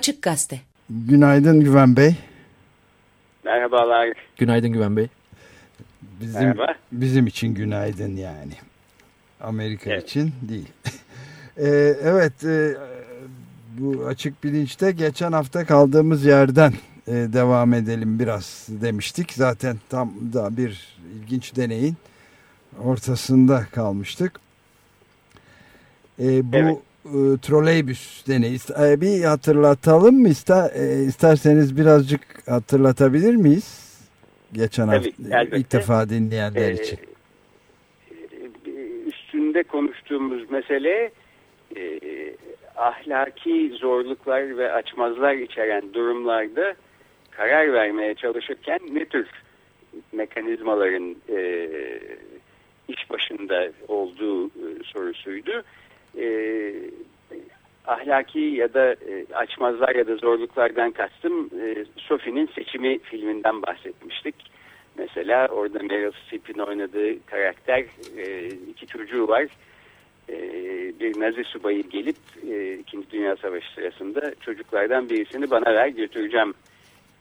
Açık Gazete. Günaydın Güven Bey. Merhabalar. Günaydın Güven Bey. Bizim, Merhaba. Bizim için günaydın yani. Amerika Evet. için değil. Ee, evet, e, bu açık bilinçte geçen hafta kaldığımız yerden e, devam edelim biraz demiştik. Zaten tam da bir ilginç deneyin ortasında kalmıştık. E, bu Evet. E, troleybüs deneyi e, bir hatırlatalım mı İster, e, isterseniz birazcık hatırlatabilir miyiz? Geçen Tabii, hafta elbette. ilk defa dinleyenler Ee, için. e, üstünde konuştuğumuz mesele e, ahlaki zorluklar ve açmazlar içeren durumlarda karar vermeye çalışırken ne tür mekanizmaların e, iş başında olduğu e, sorusuydu. E, ahlaki ya da e, açmazlar ya da zorluklardan kastım e, Sophie'nin seçimi filminden bahsetmiştik. Mesela orada Meryl Streep'in oynadığı karakter e, iki çocuğu var. E, bir Nazi subayı gelip e, İkinci Dünya Savaşı sırasında çocuklardan birisini bana ver götüreceğim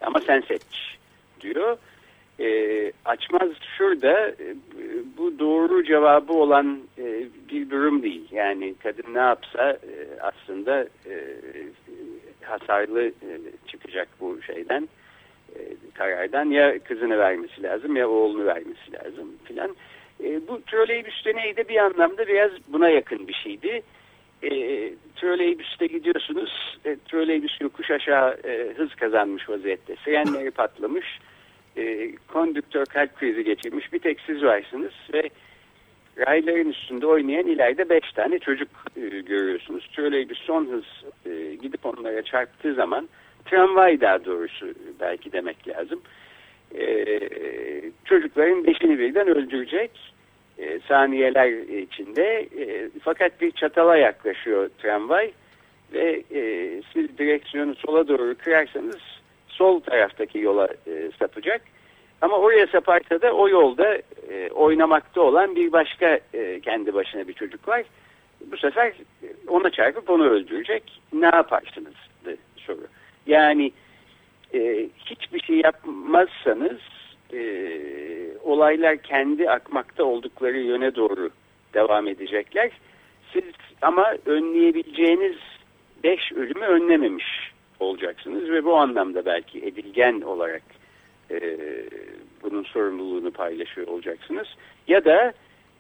ama sen seç diyor. E, açmaz şurada e, bu doğru cevabı olan e, bir durum değil. Yani kadın ne yapsa e, aslında e, hasarlı e, çıkacak bu şeyden e, karardan ya kızını vermesi lazım ya oğlunu vermesi lazım filan. E, bu troleybüs deneyi de bir anlamda biraz buna yakın bir şeydi. E, troleybüste gidiyorsunuz, e, troleybüs yokuş aşağı e, hız kazanmış vaziyette. Frenleri patlamış, e, kondüktör kalp krizi geçirmiş bir tek siz varsınız ve rayların üstünde oynayan ileride beş tane çocuk e, görüyorsunuz. Troleybüs son hız e, gidip onlara çarptığı zaman tramvay daha doğrusu belki demek lazım. Ee, çocukların beşini birden öldürecek e, saniyeler içinde e, fakat bir çatala yaklaşıyor tramvay ve e, siz direksiyonu sola doğru kırarsanız sol taraftaki yola e, sapacak. Ama oraya saparsa da o yolda e, oynamakta olan bir başka e, kendi başına bir çocuk var. Bu sefer ona çarpıp onu öldürecek. Ne yaparsınız? soru. Yani e, hiçbir şey yapmazsanız e, olaylar kendi akmakta oldukları yöne doğru devam edecekler. Siz ama önleyebileceğiniz beş ölümü önlememiş olacaksınız ve bu anlamda belki edilgen olarak e, bunun sorumluluğunu paylaşıyor olacaksınız. Ya da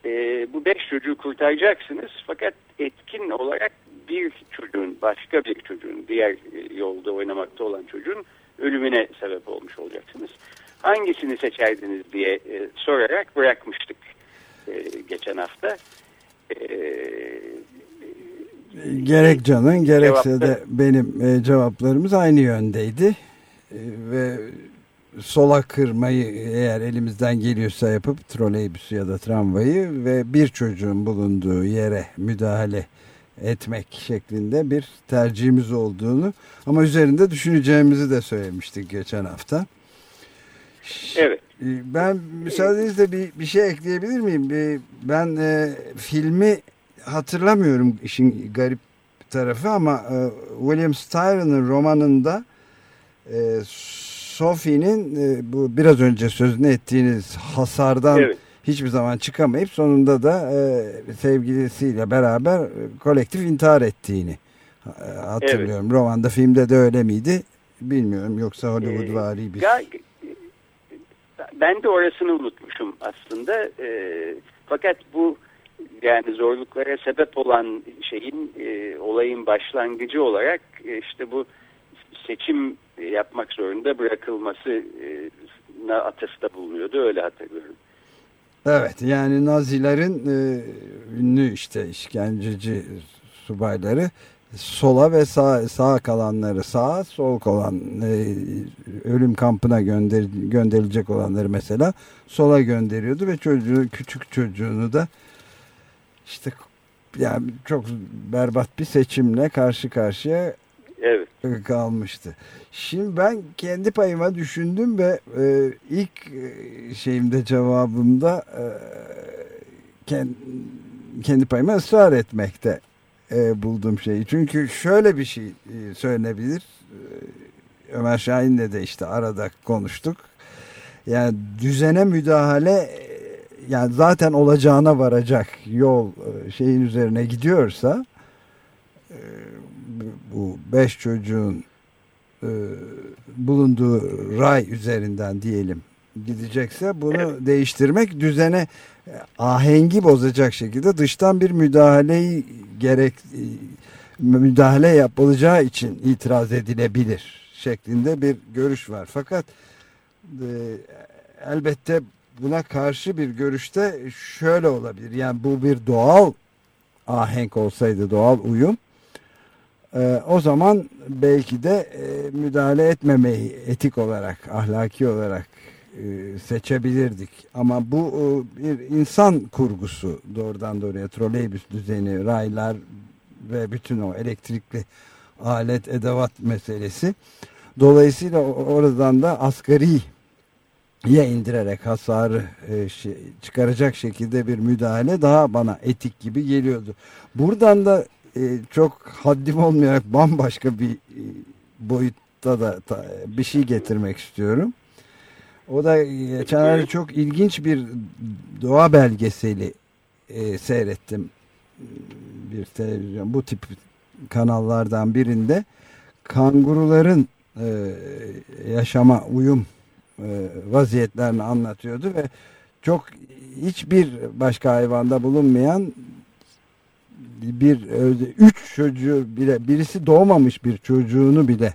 e, bu beş çocuğu kurtaracaksınız fakat etkin olarak bir çocuğun, başka bir çocuğun, diğer e, yolda oynamakta olan çocuğun ölümüne sebep olmuş olacaksınız. Hangisini seçerdiniz diye e, sorarak bırakmıştık e, geçen hafta. E, Gerek Can'ın gerekse Cevapta- de benim e, cevaplarımız aynı yöndeydi. E, ve sola kırmayı eğer elimizden geliyorsa yapıp troleybüsü ya da tramvayı ve bir çocuğun bulunduğu yere müdahale etmek şeklinde bir tercihimiz olduğunu ama üzerinde düşüneceğimizi de söylemiştik geçen hafta. evet. E, Ben müsaadenizle bir, bir şey ekleyebilir miyim? Ben e, filmi hatırlamıyorum işin garip tarafı ama e, William Styron'ın romanında e, Sophie'nin e, bu biraz önce sözünü ettiğiniz hasardan Evet. hiçbir zaman çıkamayıp sonunda da e, sevgilisiyle beraber kolektif intihar ettiğini e, hatırlıyorum. Romanda filmde de öyle miydi? Bilmiyorum yoksa Hollywood vari bir... Ben de orasını unutmuşum aslında. E, fakat bu yani zorluklara sebep olan şeyin e, olayın başlangıcı olarak e, işte bu seçim yapmak zorunda bırakılması e, na atıfta bulunuyordu öyle hatırlıyorum. Evet yani Nazilerin e, ünlü işte işkenceci subayları sola ve sağ, sağ kalanları sağa, sol kalan e, ölüm kampına gönder, gönderilecek olanları mesela sola gönderiyordu ve çocuğu küçük çocuğunu da işte yani çok berbat bir seçimle karşı karşıya evet. kalmıştı. Şimdi ben kendi payıma düşündüm ve e, ilk e, şeyimde cevabımda e, kendi, kendi payıma ısrar etmekte e, bulduğum şeyi. Çünkü şöyle bir şey e, söylenebilir. E, Ömer Şahin'le de işte arada konuştuk. Yani düzene müdahale yani zaten olacağına varacak yol e, şeyin üzerine gidiyorsa e, bu beş çocuğun e, bulunduğu ray üzerinden diyelim gidecekse bunu evet. değiştirmek düzene ahengi bozacak şekilde dıştan bir müdahaleyi gerek müdahale yapılacağı için itiraz edilebilir şeklinde bir görüş var. Fakat e, elbette buna karşı bir görüşte şöyle olabilir. Yani bu bir doğal ahenk olsaydı, doğal uyum e, o zaman belki de e, müdahale etmemeyi etik olarak, ahlaki olarak e, seçebilirdik. Ama bu e, bir insan kurgusu doğrudan doğruya troleybüs düzeni, raylar ve bütün o elektrikli alet edevat meselesi. Dolayısıyla oradan da asgari ya indirerek hasarı e, şey, çıkaracak şekilde bir müdahale daha bana etik gibi geliyordu. Buradan da e, çok haddim olmayarak bambaşka bir e, boyutta da bir şey getirmek istiyorum. O da geçenlerde çok ilginç bir doğa belgeseli e, seyrettim. Bir televizyon bu tip kanallardan birinde kanguruların yaşama uyum vaziyetlerini anlatıyordu ve çok hiçbir başka hayvanda bulunmayan bir üç çocuğu bile birisi doğmamış bir çocuğunu bile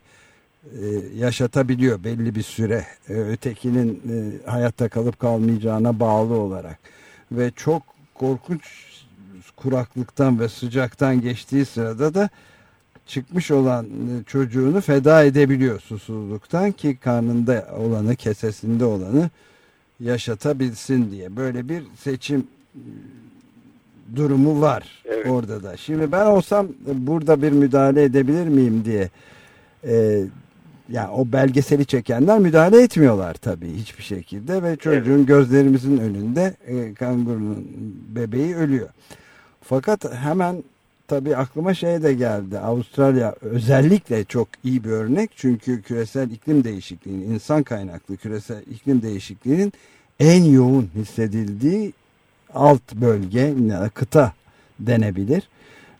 e, yaşatabiliyor belli bir süre e, ötekinin e, hayatta kalıp kalmayacağına bağlı olarak. Ve çok korkunç kuraklıktan ve sıcaktan geçtiği sırada da çıkmış olan çocuğunu feda edebiliyor susuzluktan ki karnında olanı kesesinde olanı yaşatabilsin diye böyle bir seçim durumu var evet. orada da. Şimdi ben olsam burada bir müdahale edebilir miyim diye e, yani o belgeseli çekenler müdahale etmiyorlar tabii hiçbir şekilde ve çocuğun evet. gözlerimizin önünde e, kangurunun bebeği ölüyor. Fakat hemen tabii aklıma şey de geldi. Avustralya özellikle çok iyi bir örnek çünkü küresel iklim değişikliğinin, insan kaynaklı küresel iklim değişikliğinin en yoğun hissedildiği alt bölge, kıta denebilir.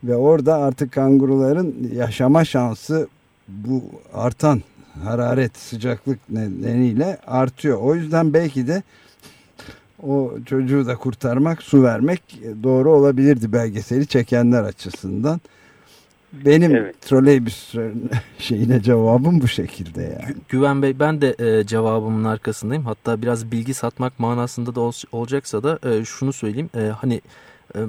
Ve orada artık kanguruların yaşama şansı bu artan hararet, sıcaklık nedeniyle artıyor. O yüzden belki de o çocuğu da kurtarmak, su vermek doğru olabilirdi belgeseli çekenler açısından. Benim evet. troleybüs şeyine cevabım bu şekilde yani. Güven Bey ben de e, cevabımın arkasındayım. Hatta biraz bilgi satmak manasında da ol, olacaksa da e, şunu söyleyeyim. E, hani e,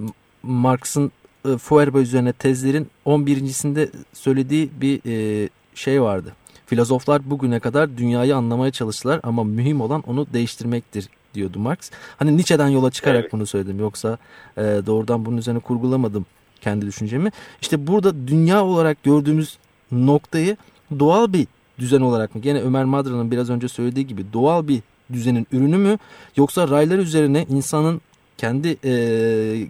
Marx'ın e, Feuerbach üzerine tezlerin 11.sinde söylediği bir e, şey vardı. Filozoflar bugüne kadar dünyayı anlamaya çalıştılar ama mühim olan onu değiştirmektir diyordu Marx. Hani Nietzsche'den yola çıkarak evet. bunu söyledim yoksa e, doğrudan bunun üzerine kurgulamadım kendi düşüncemi. İşte burada dünya olarak gördüğümüz noktayı doğal bir düzen olarak mı? Gene Ömer Madra'nın biraz önce söylediği gibi doğal bir düzenin ürünü mü? Yoksa raylar üzerine insanın kendi e,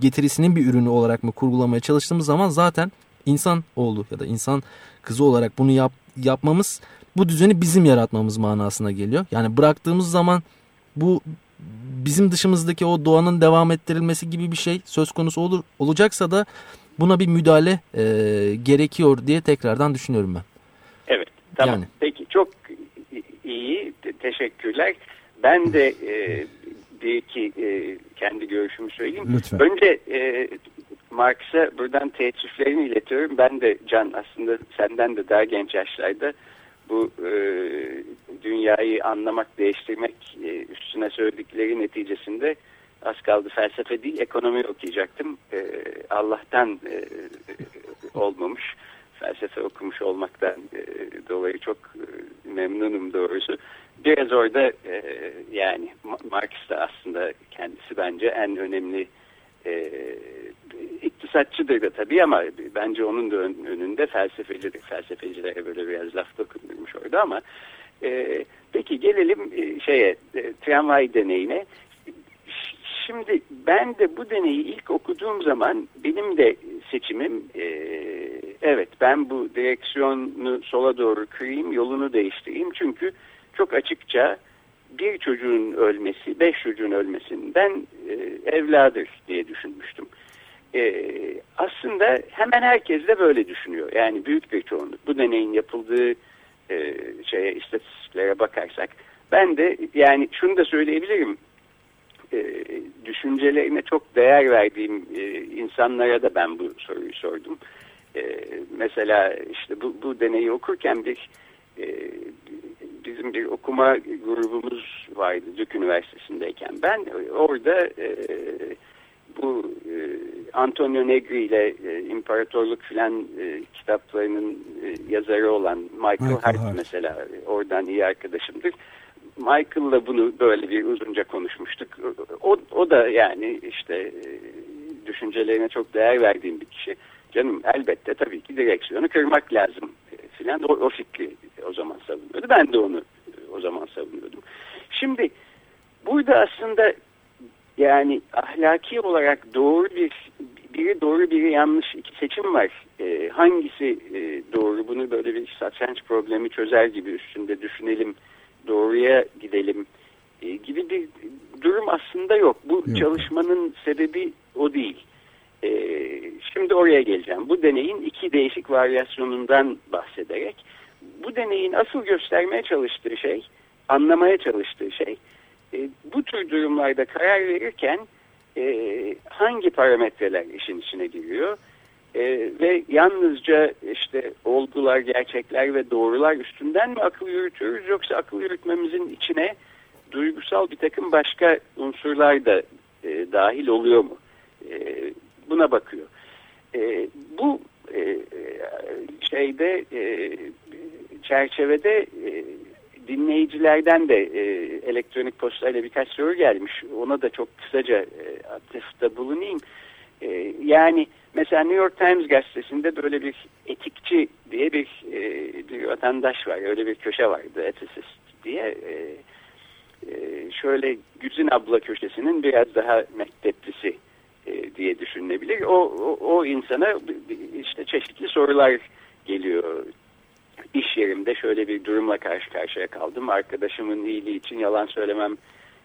getirisinin bir ürünü olarak mı kurgulamaya çalıştığımız zaman zaten insan oğlu ya da insan kızı olarak bunu yap, yapmamız bu düzeni bizim yaratmamız manasına geliyor. Yani bıraktığımız zaman bu bizim dışımızdaki o doğanın devam ettirilmesi gibi bir şey söz konusu olur olacaksa da buna bir müdahale e, gerekiyor diye tekrardan düşünüyorum ben. Evet tamam yani. peki çok iyi teşekkürler. Ben de e, bir iki e, kendi görüşümü söyleyeyim. Lütfen. Önce e, Marx'a buradan teessüflerimi iletiyorum. Ben de Can aslında senden de daha genç yaşlarda bu e, dünyayı anlamak, değiştirmek e, üstüne söyledikleri neticesinde az kaldı felsefe değil ekonomi okuyacaktım. E, Allah'tan e, olmamış. Felsefe okumuş olmaktan e, dolayı çok e, memnunum doğrusu. Biraz orada e, yani Marx da aslında kendisi bence en önemli e, iktisatçıdır da tabii ama bence onun da önünde felsefecidir. Felsefecilere böyle biraz laf dokundurmuş orada ama e, peki gelelim e, şeye e, tramvay deneyine. Şimdi ben de bu deneyi ilk okuduğum zaman benim de seçimim e, evet ben bu direksiyonu sola doğru kırayım yolunu değiştireyim çünkü çok açıkça bir çocuğun ölmesi beş çocuğun ölmesinden e, evladır diye düşünmüştüm. E, aslında hemen herkes de böyle düşünüyor yani büyük bir çoğunluk bu deneyin yapıldığı e, şeye istatistiklere bakarsak ben de yani şunu da söyleyebilirim e, düşüncelerine çok değer verdiğim e, insanlara da ben bu soruyu sordum. E, mesela işte bu, bu deneyi okurken bir e, bizim bir okuma grubumuz vardı Dük Üniversitesi'ndeyken. Ben orada e, bu e, Antonio Negri ile e, İmparatorluk filan e, kitaplarının e, yazarı olan Michael, Michael Hart, Hart mesela oradan iyi arkadaşımdır. Michael'la bunu böyle bir uzunca konuşmuştuk. O, o da yani işte e, düşüncelerine çok değer verdiğim bir kişi. Canım elbette tabii ki direksiyonu kırmak lazım e, filan. O, o fikri o zaman savunuyordu. Ben de onu e, o zaman savunuyordum. Şimdi burada aslında yani ahlaki olarak doğru bir biri doğru biri yanlış iki seçim var. E, hangisi e, doğru bunu böyle bir satranç problemi çözer gibi üstünde düşünelim doğruya gidelim e, gibi bir durum aslında yok. Bu yok. çalışmanın sebebi o değil. E, şimdi oraya geleceğim. Bu deneyin iki değişik varyasyonundan bahsederek bu deneyin asıl göstermeye çalıştığı şey, anlamaya çalıştığı şey e, bu tür durumlarda karar verirken e, hangi parametreler işin içine giriyor? e, ve yalnızca işte olgular, gerçekler ve doğrular üstünden mi akıl yürütüyoruz yoksa akıl yürütmemizin içine duygusal bir takım başka unsurlar da e, dahil oluyor mu? E, buna bakıyor. E, bu e, şeyde e, çerçevede e, dinleyicilerden de e, elektronik postayla birkaç soru gelmiş. Ona da çok kısaca e, atıfta bulunayım. E, yani Mesela New York Times gazetesinde böyle bir etikçi diye bir, e, bir vatandaş var. Öyle bir köşe vardı ethicist diye. E, e, şöyle Güzin abla köşesinin biraz daha mekteplisi e, diye düşünülebilir. O, o, o insana işte çeşitli sorular geliyor. İş yerimde şöyle bir durumla karşı karşıya kaldım. Arkadaşımın iyiliği için yalan söylemem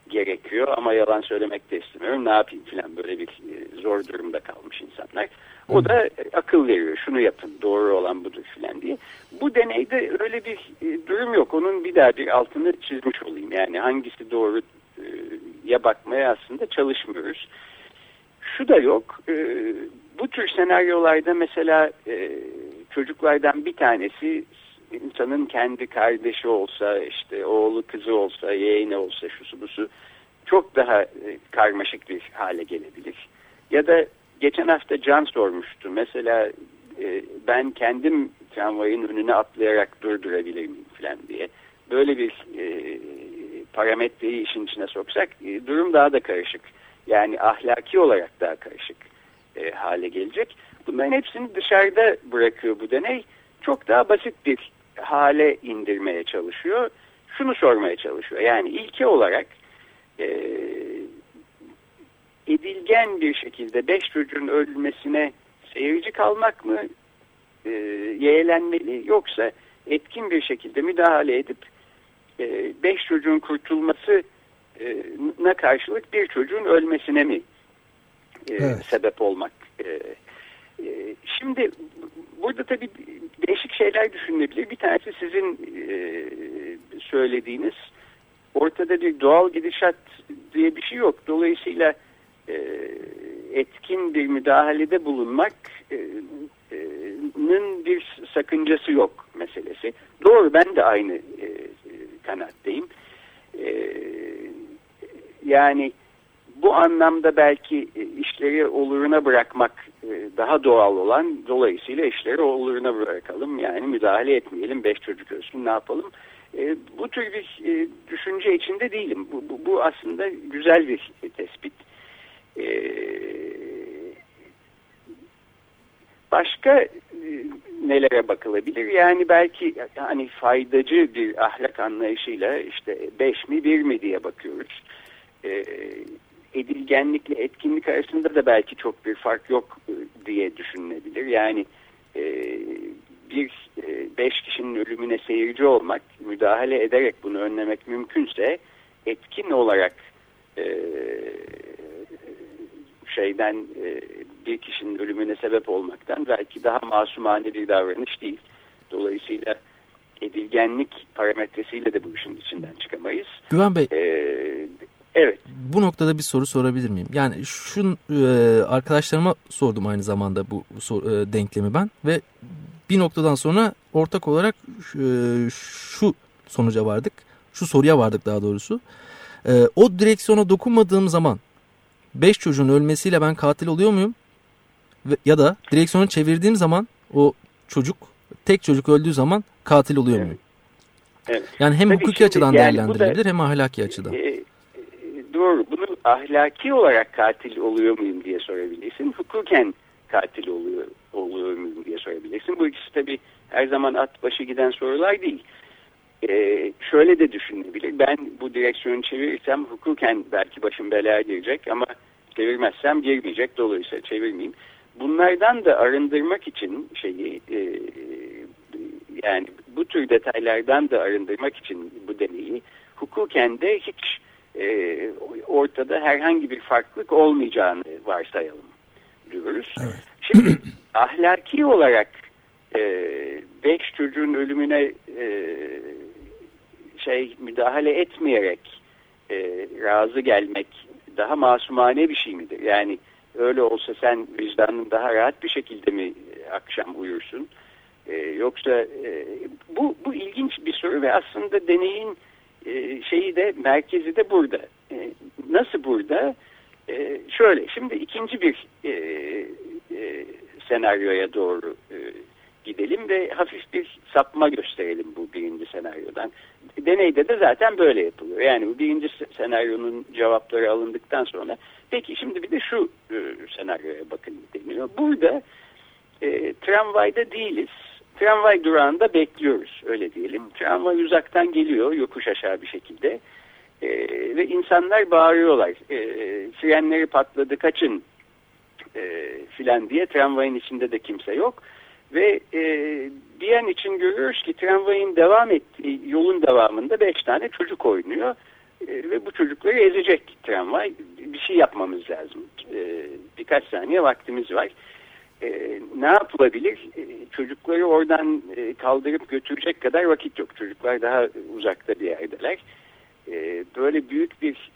gerekiyor ama yalan söylemek de istemiyorum ne yapayım filan böyle bir e, zor durumda kalmış insanlar. O da akıl veriyor şunu yapın doğru olan budur filan diye. Bu deneyde öyle bir e, durum yok. Onun bir daha bir altını çizmiş olayım. Yani hangisi doğru e, ya bakmaya aslında çalışmıyoruz. Şu da yok. Bu tür senaryolarda mesela çocuklardan bir tanesi insanın kendi kardeşi olsa, işte oğlu kızı olsa, yeğeni olsa, şusu busu çok daha e, karmaşık bir hale gelebilir. Ya da geçen hafta Can sormuştu. Mesela e, ben kendim tramvayın önüne atlayarak durdurabilir miyim falan diye. Böyle bir e, parametreyi işin içine soksak e, durum daha da karışık. Yani ahlaki olarak daha karışık e, hale gelecek. Bunların hepsini dışarıda bırakıyor bu deney. Çok daha basit bir hale indirmeye çalışıyor. Şunu sormaya çalışıyor. Yani ilke olarak e, edilgen bir şekilde beş çocuğun ölmesine seyirci kalmak mı e, yeğlenmeli yoksa etkin bir şekilde müdahale edip e, beş çocuğun kurtulması ne karşılık bir çocuğun ölmesine mi e, evet. sebep olmak e, şimdi burada tabii değişik şeyler düşünülebilir. Bir tanesi sizin e, söylediğiniz ortada bir doğal gidişat diye bir şey yok. Dolayısıyla e, etkin bir müdahalede bulunmak'nın e, bir sakıncası yok meselesi. Doğru ben de aynı kanaatteyim. E, yani bu anlamda belki e, işleri oluruna bırakmak e, daha doğal olan dolayısıyla işleri oluruna bırakalım. Yani müdahale etmeyelim. Beş çocuk ölsün ne yapalım. E, bu tür bir düşünce içinde değilim. Bu, bu, bu aslında güzel bir tespit. Başka nelere bakılabilir? Yani belki hani faydacı bir ahlak anlayışıyla işte beş mi bir mi diye bakıyoruz edilgenlikle etkinlik arasında da belki çok bir fark yok e, diye düşünülebilir. Yani e, bir e, beş kişinin ölümüne seyirci olmak, müdahale ederek bunu önlemek mümkünse etkin olarak e, şeyden e, bir kişinin ölümüne sebep olmaktan belki daha masumane bir davranış değil. Dolayısıyla edilgenlik parametresiyle de bu işin içinden çıkamayız. Güven Bey, ee, Evet. Bu noktada bir soru sorabilir miyim? Yani şu e, arkadaşlarıma sordum aynı zamanda bu e, denklemi ben ve bir noktadan sonra ortak olarak e, şu sonuca vardık. Şu soruya vardık daha doğrusu. E, o direksiyona dokunmadığım zaman beş çocuğun ölmesiyle ben katil oluyor muyum? Ve, ya da direksiyonu çevirdiğim zaman o çocuk tek çocuk öldüğü zaman katil oluyor evet. muyum? Evet. Yani hem Tabii hukuki şimdi, açıdan yani değerlendirilebilir da, hem ahlaki açıdan. E, doğru. Bunu ahlaki olarak katil oluyor muyum diye sorabilirsin. Hukuken katil oluyor, oluyor muyum diye sorabilirsin. Bu ikisi tabii her zaman at başı giden sorular değil. Ee, şöyle de düşünebilir. Ben bu direksiyonu çevirirsem hukuken belki başım belaya girecek ama çevirmezsem girmeyecek. Dolayısıyla çevirmeyeyim. Bunlardan da arındırmak için şeyi e, yani bu tür detaylardan da arındırmak için bu deneyi hukuken de hiç e, ortada herhangi bir farklılık olmayacağını varsayalım diyoruz. Evet. Şimdi ahlaki olarak e, beş çocuğun ölümüne e, şey müdahale etmeyerek e, razı gelmek daha masumane bir şey midir? Yani öyle olsa sen vicdanın daha rahat bir şekilde mi akşam uyursun? E, yoksa e, bu, bu ilginç bir soru ve aslında deneyin e, şeyi de merkezi de burada. E, nasıl burada? E, şöyle şimdi ikinci bir senaryoya doğru gidelim ve hafif bir sapma gösterelim bu birinci senaryodan. Deneyde de zaten böyle yapılıyor. Yani bu birinci senaryonun cevapları alındıktan sonra peki şimdi bir de şu e, senaryoya bakın deniyor. Burada tramvayda değiliz tramvay durağında bekliyoruz öyle diyelim. Tramvay uzaktan geliyor yokuş aşağı bir şekilde e, ve insanlar bağırıyorlar. E, frenleri patladı kaçın e, filan diye tramvayın içinde de kimse yok. Ve e, bir an için görüyoruz ki tramvayın devam ettiği yolun devamında beş tane çocuk oynuyor. Ve bu çocukları ezecek tramvay. Bir şey yapmamız lazım. Birkaç saniye vaktimiz var ne yapılabilir? Çocukları oradan e, kaldırıp götürecek kadar vakit yok. Çocuklar daha uzakta bir yerdeler. E, böyle büyük bir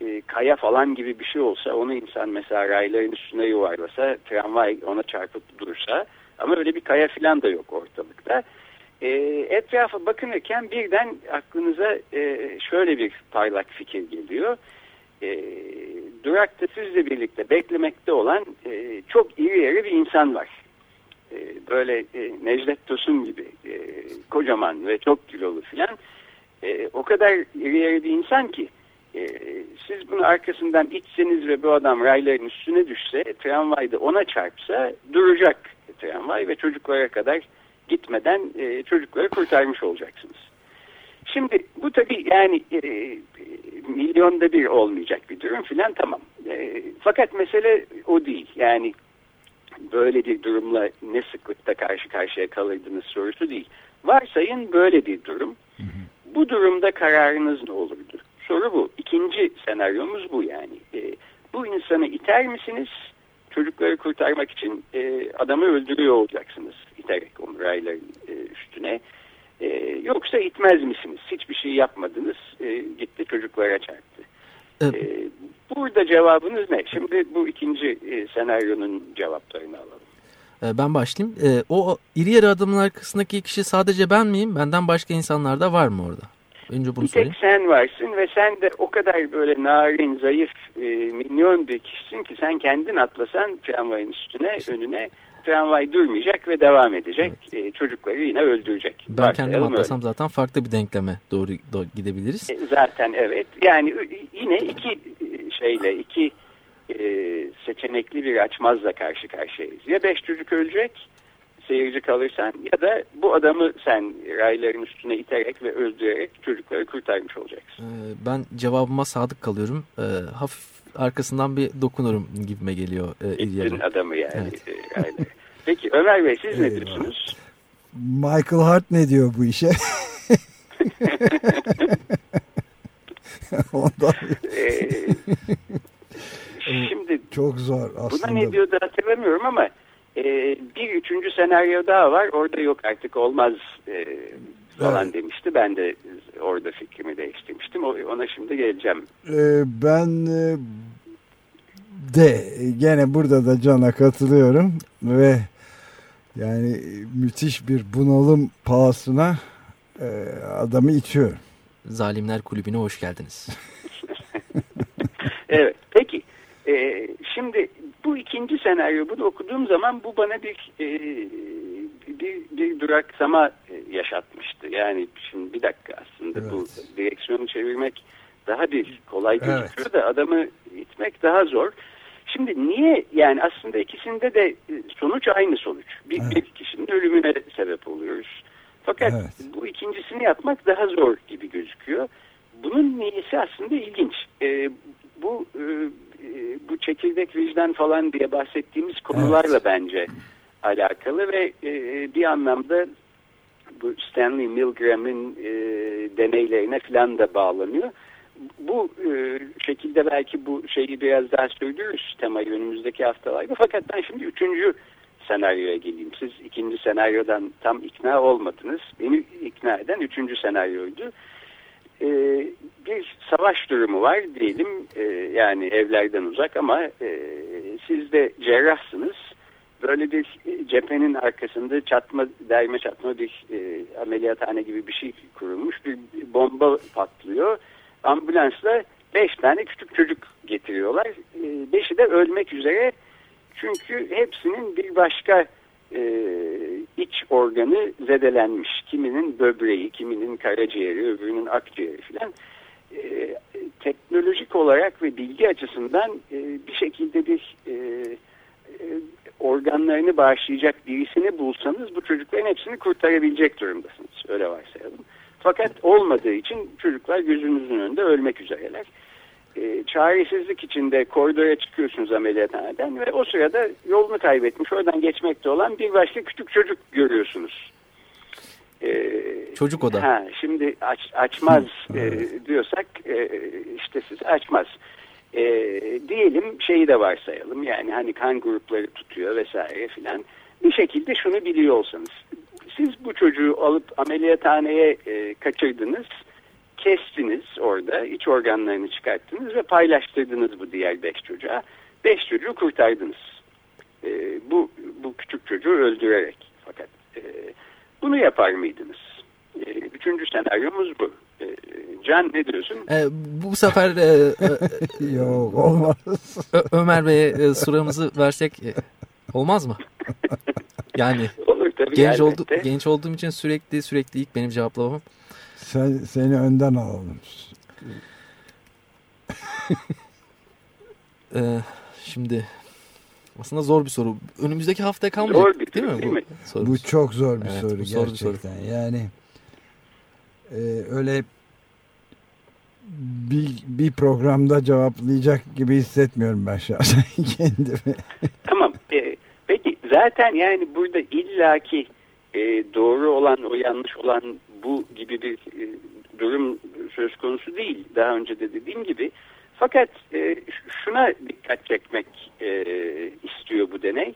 e, kaya falan gibi bir şey olsa onu insan mesela rayların üstüne yuvarlasa tramvay ona çarpıp dursa ama öyle bir kaya falan da yok ortalıkta. Etrafa bakınırken birden aklınıza şöyle bir parlak fikir geliyor durakta sizle birlikte beklemekte olan çok iri yarı bir insan var. E, böyle e, Necdet Tosun gibi e, kocaman ve çok kilolu filan. E, o kadar iri yarı bir insan ki siz bunu arkasından içseniz ve bu adam rayların üstüne düşse tramvayda ona çarpsa duracak tramvay ve çocuklara kadar gitmeden çocukları kurtarmış olacaksınız. Şimdi bu tabii yani e, milyonda bir olmayacak bir durum filan tamam. E, fakat mesele o değil. Yani böyle bir durumla ne sıklıkta karşı karşıya kalırdınız sorusu değil. Varsayın böyle bir durum. Hı hı. Bu durumda kararınız ne olurdu? Soru bu. İkinci senaryomuz bu yani. E, bu insanı iter misiniz? Çocukları kurtarmak için e, adamı öldürüyor olacaksınız. İterek onu rayların e, üstüne. E, yoksa itmez misiniz? Hiçbir şey yapmadınız. E, gitti çocuklara çarptı. Evet. E, burada cevabınız ne? Şimdi bu ikinci e, senaryonun cevaplarını alalım. E, ben başlayayım. E, o iri yarı adamın arkasındaki kişi sadece ben miyim? Benden başka insanlar da var mı orada? Önce bunu bir söyleyeyim. tek sen varsın ve sen de o kadar böyle narin, zayıf, e, minyon bir kişisin ki sen kendin atlasan tramvayın üstüne, önüne tramvay durmayacak ve devam edecek. E, çocukları yine öldürecek. Ben kendim Varsayalım atlasam zaten farklı bir denkleme doğru, doğru gidebiliriz. öyle. E, zaten evet. Yani yine iki şeyle, iki e, seçenekli bir açmazla karşı karşıyayız. Ya beş çocuk ölecek seyirci kalırsan ya da bu adamı sen rayların üstüne iterek ve öldürerek çocukları kurtarmış olacaksın. Ee, Ben cevabıma sadık kalıyorum. Ee, Hafif arkasından bir dokunurum gibime geliyor. e, İttin adamı yani Evet. e, raylara. Peki Ömer Bey siz ne diyorsunuz? Michael Hart ne diyor bu işe? Ondan Ee, şimdi çok zor buna aslında. ne diyordu hatırlamıyorum ama e, bir üçüncü senaryo daha var. Orada yok artık olmaz e, falan Evet. demişti. Ben de orada fikrimi değiştirmiştim. Ona şimdi geleceğim. Ee, ben e, de gene burada da Can'a katılıyorum ve yani müthiş bir bunalım pahasına e, adamı itiyor. Zalimler Kulübü'ne hoş geldiniz. Evet. Peki. e, şimdi bu ikinci senaryo bunu okuduğum zaman bu bana bir e, bir, bir duraksama e, yaşatmıştı. Yani şimdi bir dakika aslında bu Evet. direksiyonu çevirmek daha bir kolay Evet. gözüküyor da adamı itmek daha zor. Şimdi niye yani aslında ikisinde de e, sonuç aynı sonuç. Bir, Evet. bir kişinin ölümüne sebep oluyoruz. Fakat Evet. bu ikincisini yapmak daha zor gibi gözüküyor. Bunun niyesi aslında ilginç. E, bu e, bu çekirdek vicdan falan diye bahsettiğimiz konularla Evet. bence alakalı ve e, bir anlamda bu Stanley Milgram'ın e, deneylerine falan da bağlanıyor. Bu e, şekilde belki bu şeyi biraz daha sürdürürüz temayı önümüzdeki haftalarda. Fakat ben şimdi üçüncü senaryoya geleyim. Siz ikinci senaryodan tam ikna olmadınız. Beni ikna eden üçüncü senaryoydu. E, bir savaş durumu var diyelim. E, yani evlerden uzak ama e, siz de cerrahsınız böyle bir cephenin arkasında çatma, derme çatma bir e, ameliyathane gibi bir şey kurulmuş. Bir bomba patlıyor. Ambulansla beş tane küçük çocuk getiriyorlar. E, beşi de ölmek üzere. Çünkü hepsinin bir başka e, iç organı zedelenmiş. Kiminin böbreği, kiminin karaciğeri, öbürünün akciğeri filan. E, teknolojik olarak ve bilgi açısından e, bir şekilde bir e, e, organlarını bağışlayacak birisini bulsanız bu çocukların hepsini kurtarabilecek durumdasınız. Öyle varsayalım. Fakat olmadığı için çocuklar gözünüzün önünde ölmek üzereler. E, çaresizlik içinde koridora çıkıyorsunuz ameliyathaneden ve o sırada yolunu kaybetmiş, oradan geçmekte olan bir başka küçük çocuk görüyorsunuz. E, Çocuk o da. Ha, şimdi aç, açmaz e, diyorsak e, işte siz açmaz. E, diyelim şeyi de varsayalım yani hani kan grupları tutuyor vesaire filan. Bir şekilde şunu biliyor olsanız. Siz bu çocuğu alıp ameliyathaneye e, kaçırdınız. Kestiniz orada. iç organlarını çıkarttınız ve paylaştırdınız bu diğer beş çocuğa. Beş çocuğu kurtardınız. E, bu, bu küçük çocuğu öldürerek. Fakat e, bunu yapar mıydınız? E, üçüncü senaryomuz bu. E, Can ne diyorsun? Ee, bu sefer e, e, Yok olmaz. Ö- Ömer Bey'e e, sıramızı versek e, olmaz mı? Yani Olur tabii genç oldu genç olduğum için sürekli sürekli ilk benim cevaplamam. Sen, seni önden alalım. Ee, şimdi aslında zor bir soru. Önümüzdeki haftaya kalmayacak Zor bir değil mi? değil bu mi? soru? Bu çok zor bir Evet, soru bu zor bir soru. gerçekten. Yani e, öyle bir, bir programda cevaplayacak gibi hissetmiyorum ben şahsen kendimi. Tamam. E, peki zaten yani burada illaki e, doğru olan o yanlış olan bu gibi bir e, durum söz konusu değil. Daha önce de dediğim gibi. Fakat e, şuna dikkat çekmek e, istiyor bu deney.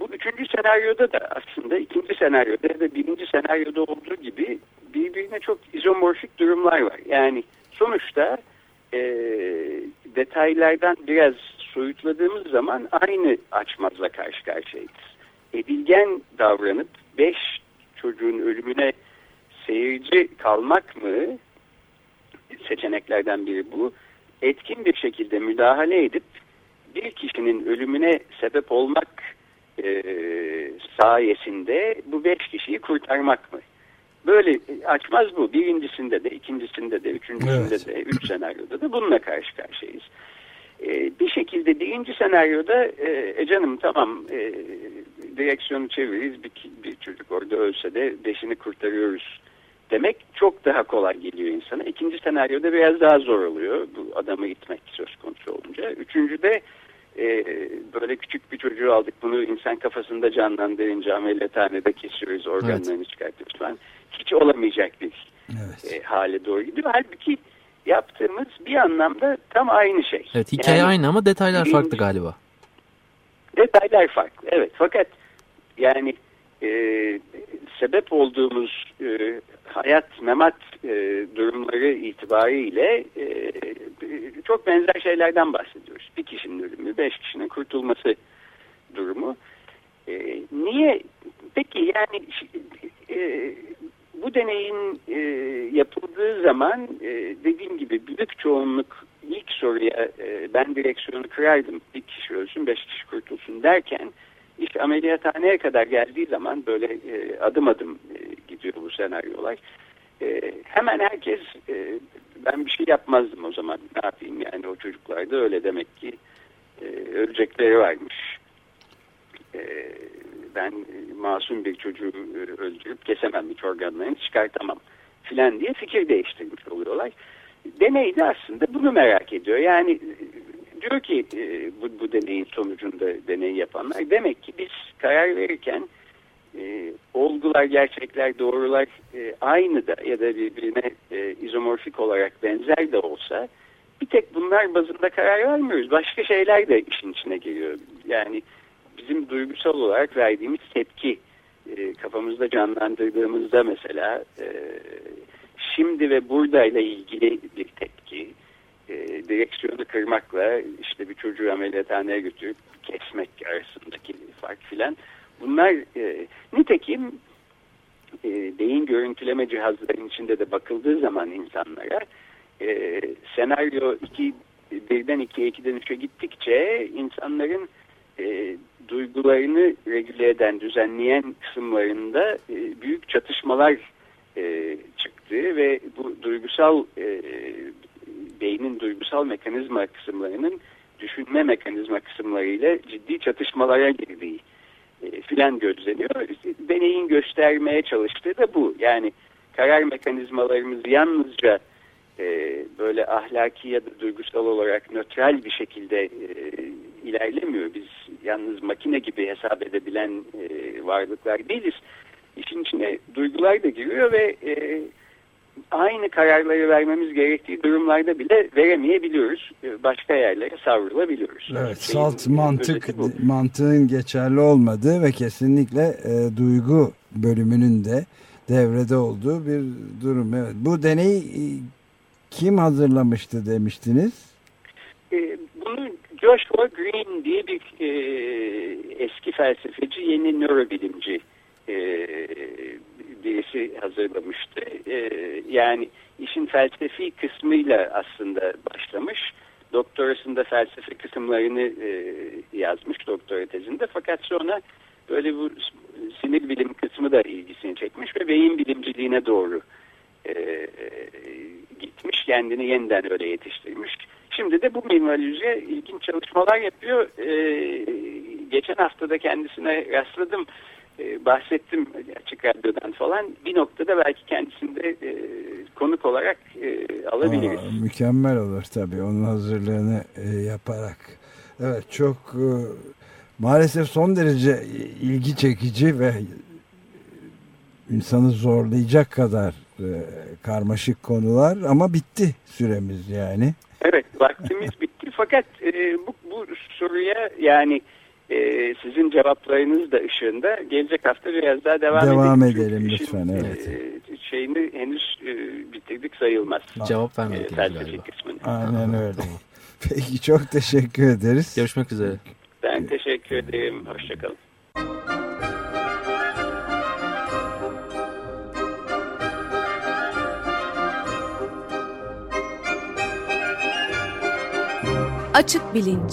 Bu üçüncü senaryoda da aslında ikinci senaryoda ya da birinci senaryoda olduğu gibi birbirine çok izomorfik durumlar var. Yani sonuçta e, detaylardan biraz soyutladığımız zaman aynı açmazla karşı karşıyayız. Edilgen davranıp beş çocuğun ölümüne seyirci kalmak mı seçeneklerden biri bu. Etkin bir şekilde müdahale edip bir kişinin ölümüne sebep olmak e, sayesinde bu beş kişiyi kurtarmak mı? Böyle açmaz bu. Birincisinde de, ikincisinde de, üçüncüsünde evet. de, üç senaryoda da bununla karşı karşıyayız. Ee, bir şekilde birinci senaryoda e, e canım tamam e, direksiyonu çeviririz bir, bir çocuk orada ölse de beşini kurtarıyoruz demek çok daha kolay geliyor insana. İkinci senaryoda biraz daha zor oluyor bu adamı itmek söz konusu olunca. Üçüncüde e, böyle küçük bir çocuğu aldık bunu insan kafasında canlandırınca ameliyathanede kesiyoruz organlarını evet. çıkartıyoruz falan. Hiç olamayacak bir evet. e, hale doğru gidiyor. Halbuki yaptığımız bir anlamda tam aynı şey. Evet hikaye yani, aynı ama detaylar farklı galiba. Detaylar farklı evet fakat yani e, sebep olduğumuz e, hayat memat e, durumları itibariyle e, çok benzer şeylerden bahsediyoruz. Bir kişinin ölümü, beş kişinin kurtulması durumu. E, niye? Peki yani e, bu deneyin e, yapıldığı zaman e, dediğim gibi büyük çoğunluk ilk soruya e, ben direksiyonu kırardım bir kişi ölsün beş kişi kurtulsun derken iş ameliyathaneye kadar geldiği zaman böyle e, adım adım e, gidiyor bu senaryolar. E, hemen herkes e, ben bir şey yapmazdım o zaman ne yapayım yani o çocuklarda öyle demek ki e, ölecekleri varmış. E, ben masum bir çocuğu e, öldürüp kesemem hiç organlarını çıkartamam filan diye fikir değiştirmiş oluyorlar. Deneyde aslında bunu merak ediyor. Yani diyor ki e, bu, bu deneyin sonucunda deney yapanlar demek ki biz karar verirken e, olgular, gerçekler, doğrular e, aynı da ya da birbirine e, izomorfik olarak benzer de olsa bir tek bunlar bazında karar vermiyoruz. Başka şeyler de işin içine geliyor. Yani bizim duygusal olarak verdiğimiz tepki e, kafamızda canlandırdığımızda mesela e, şimdi ve buradayla ilgili bir tepki e, direksiyonu kırmakla işte bir çocuğu ameliyathaneye götürüp kesmek arasındaki fark filan. Bunlar e, nitekim e, beyin görüntüleme cihazlarının içinde de bakıldığı zaman insanlara e, senaryo 2 birden 2'ye 2'den 3'e gittikçe insanların e, duygularını regüle eden, düzenleyen kısımlarında e, büyük çatışmalar e, çıktı ve bu duygusal e, beynin duygusal mekanizma kısımlarının düşünme mekanizma kısımlarıyla ciddi çatışmalara girdiği e, filan gözleniyor. Deneyin göstermeye çalıştığı da bu. Yani karar mekanizmalarımız yalnızca e, böyle ahlaki ya da duygusal olarak nötral bir şekilde e, ilerlemiyor. Biz yalnız makine gibi hesap edebilen e, varlıklar değiliz. İşin içine duygular da giriyor ve e, aynı kararları vermemiz gerektiği durumlarda bile veremeyebiliyoruz. E, başka yerlere savrulabiliyoruz. Evet, Şeyin, salt mantık mantığın geçerli olmadığı ve kesinlikle e, duygu bölümünün de devrede olduğu bir durum. Evet. Bu deney e, kim hazırlamıştı demiştiniz? E, bunu Joshua Green diye bir e, eski felsefeci, yeni nörobilimci e, birisi hazırlamıştı. E, yani işin felsefi kısmıyla aslında başlamış. Doktorasında felsefe kısımlarını e, yazmış doktora tezinde. Fakat sonra böyle bu sinir bilim kısmı da ilgisini çekmiş ve beyin bilimciliğine doğru e, gitmiş. Kendini yeniden öyle yetiştirmiş. Şimdi de bu minimalize ilginç çalışmalar yapıyor. E, geçen hafta da kendisine rastladım. E, bahsettim açık radyodan falan. Bir noktada belki kendisinde e, konuk olarak e, alabiliriz. Aa, mükemmel olur tabii onun hazırlığını e, yaparak. Evet çok e, maalesef son derece ilgi çekici ve insanı zorlayacak kadar e, karmaşık konular ama bitti süremiz yani. Evet vaktimiz bitti fakat e, bu, bu soruya yani e, sizin cevaplarınız da ışığında gelecek hafta biraz daha devam, devam edelim. Devam edelim lütfen. E, evet. E, şeyini henüz e, bitirdik sayılmaz. Cevap vermedik. E. Aynen öyle. Peki çok teşekkür ederiz. Görüşmek üzere. Ben teşekkür ederim. Hoşçakalın. Açık Bilinç